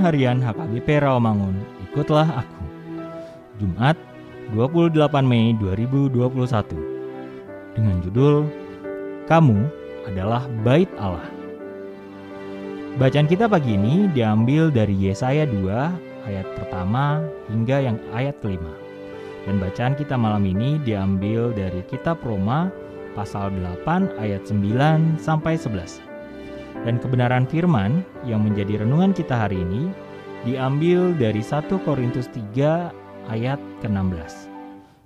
Harian HKBP Rawamangun, ikutlah aku. Jumat, 28 Mei 2021. Dengan judul Kamu adalah Bait Allah. Bacaan kita pagi ini diambil dari Yesaya 2 ayat pertama hingga yang ayat kelima. Dan bacaan kita malam ini diambil dari kitab Roma pasal 8 ayat 9 sampai 11. Dan kebenaran firman yang menjadi renungan kita hari ini diambil dari 1 Korintus 3 ayat ke-16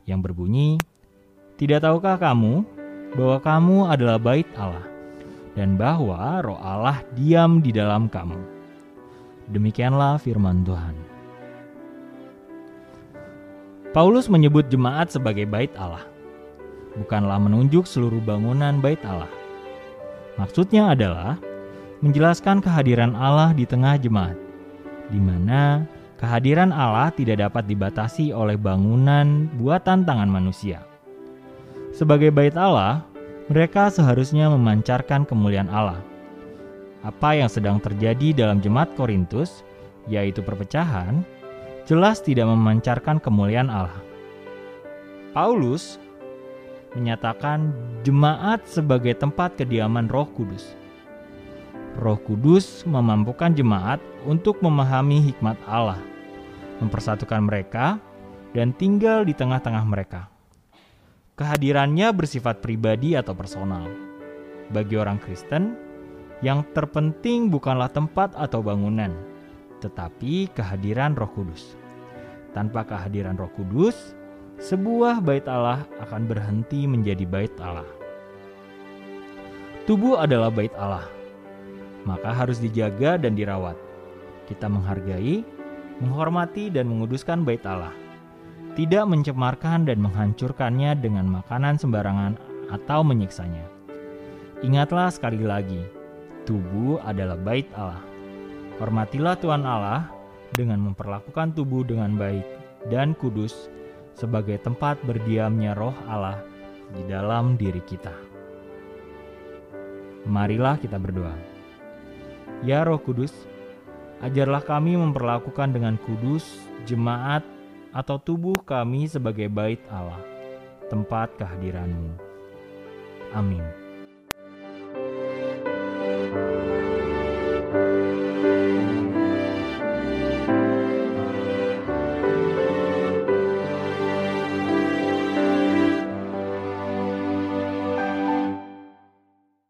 yang berbunyi, Tidak tahukah kamu bahwa kamu adalah bait Allah dan bahwa roh Allah diam di dalam kamu? Demikianlah firman Tuhan. Paulus menyebut jemaat sebagai bait Allah, bukanlah menunjuk seluruh bangunan bait Allah. Maksudnya adalah menjelaskan kehadiran Allah di tengah jemaat, di mana kehadiran Allah tidak dapat dibatasi oleh bangunan buatan tangan manusia. Sebagai bait Allah, mereka seharusnya memancarkan kemuliaan Allah. Apa yang sedang terjadi dalam jemaat Korintus, yaitu perpecahan, jelas tidak memancarkan kemuliaan Allah. Paulus menyatakan jemaat sebagai tempat kediaman Roh Kudus Roh Kudus memampukan jemaat untuk memahami hikmat Allah, mempersatukan mereka, dan tinggal di tengah-tengah mereka. Kehadirannya bersifat pribadi atau personal. Bagi orang Kristen, yang terpenting bukanlah tempat atau bangunan, tetapi kehadiran Roh Kudus. Tanpa kehadiran Roh Kudus, sebuah bait Allah akan berhenti menjadi bait Allah. Tubuh adalah bait Allah maka harus dijaga dan dirawat. Kita menghargai, menghormati, dan menguduskan bait Allah. Tidak mencemarkan dan menghancurkannya dengan makanan sembarangan atau menyiksanya. Ingatlah sekali lagi, tubuh adalah bait Allah. Hormatilah Tuhan Allah dengan memperlakukan tubuh dengan baik dan kudus sebagai tempat berdiamnya roh Allah di dalam diri kita. Marilah kita berdoa. Ya Roh Kudus, ajarlah kami memperlakukan dengan kudus jemaat atau tubuh kami sebagai bait Allah, tempat kehadiranmu. Amin. thank you